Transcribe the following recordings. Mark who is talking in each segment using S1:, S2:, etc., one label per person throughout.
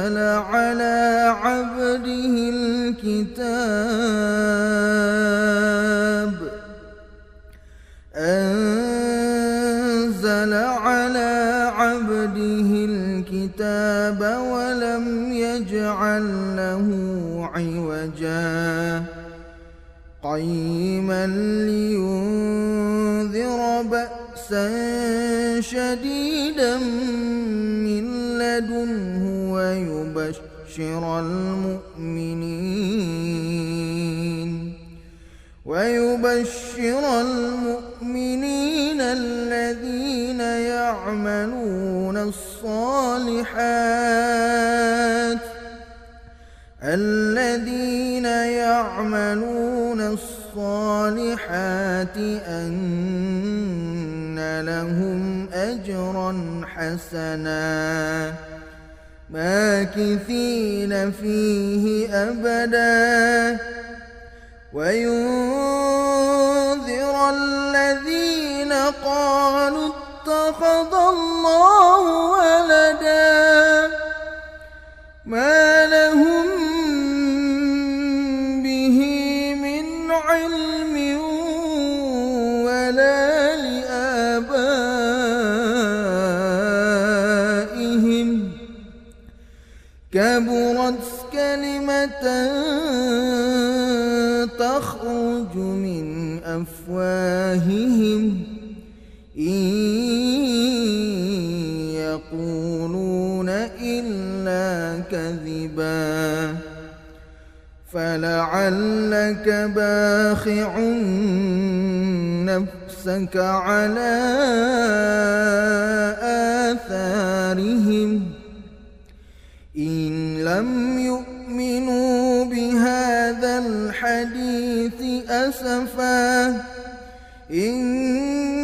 S1: أنزل على عبده الكتاب. أنزل على عبده الكتاب ولم يجعل له عوجا. قيما لينذر بأسا شديدا من لدنه ويبشر المؤمنين ويبشر المؤمنين الذين يعملون الصالحات الذين يعملون الصالحات أن لهم أجرا حسنا. ماكثين فيه أبدا. وينذر الذين قالوا اتخذ الله ولدا. ما كبرت كلمة تخرج من أفواههم. إن يقولون إلا كذبا فلعلك باخع نفسك على آثارهم. إن لم يؤمنوا بهذا الحديث أسفا. إنا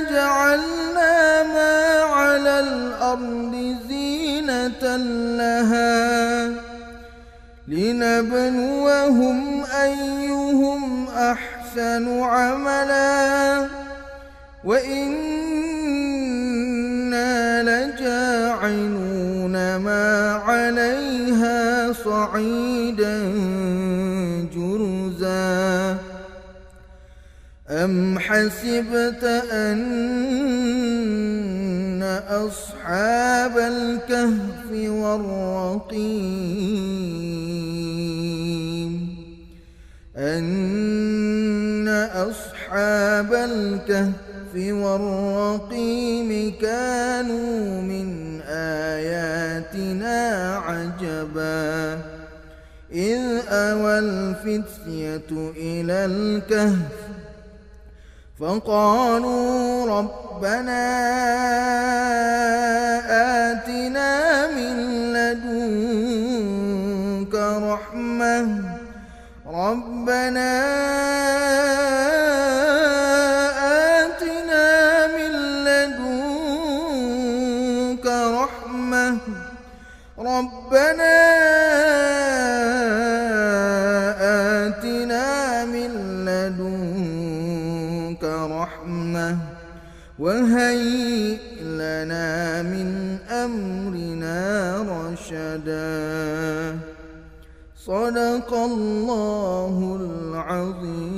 S1: جعلنا ما على الأرض زينة لها لنبلوهم أيهم أحسن عملا. وإنا لجاعلون ما عليها صعيدا جرزا. أم حسبت أن أصحاب الكهف والرقيم؟ أن أصحاب الكهف والرقيم كانوا من آياتنا عجبا إذ أوى الفتية إلى الكهف فقالوا ربنا آتنا من لدنك رحمة ربنا ربنا آتنا من لدنك رحمة وهيئ لنا من أمرنا رشدا. صدق الله العظيم.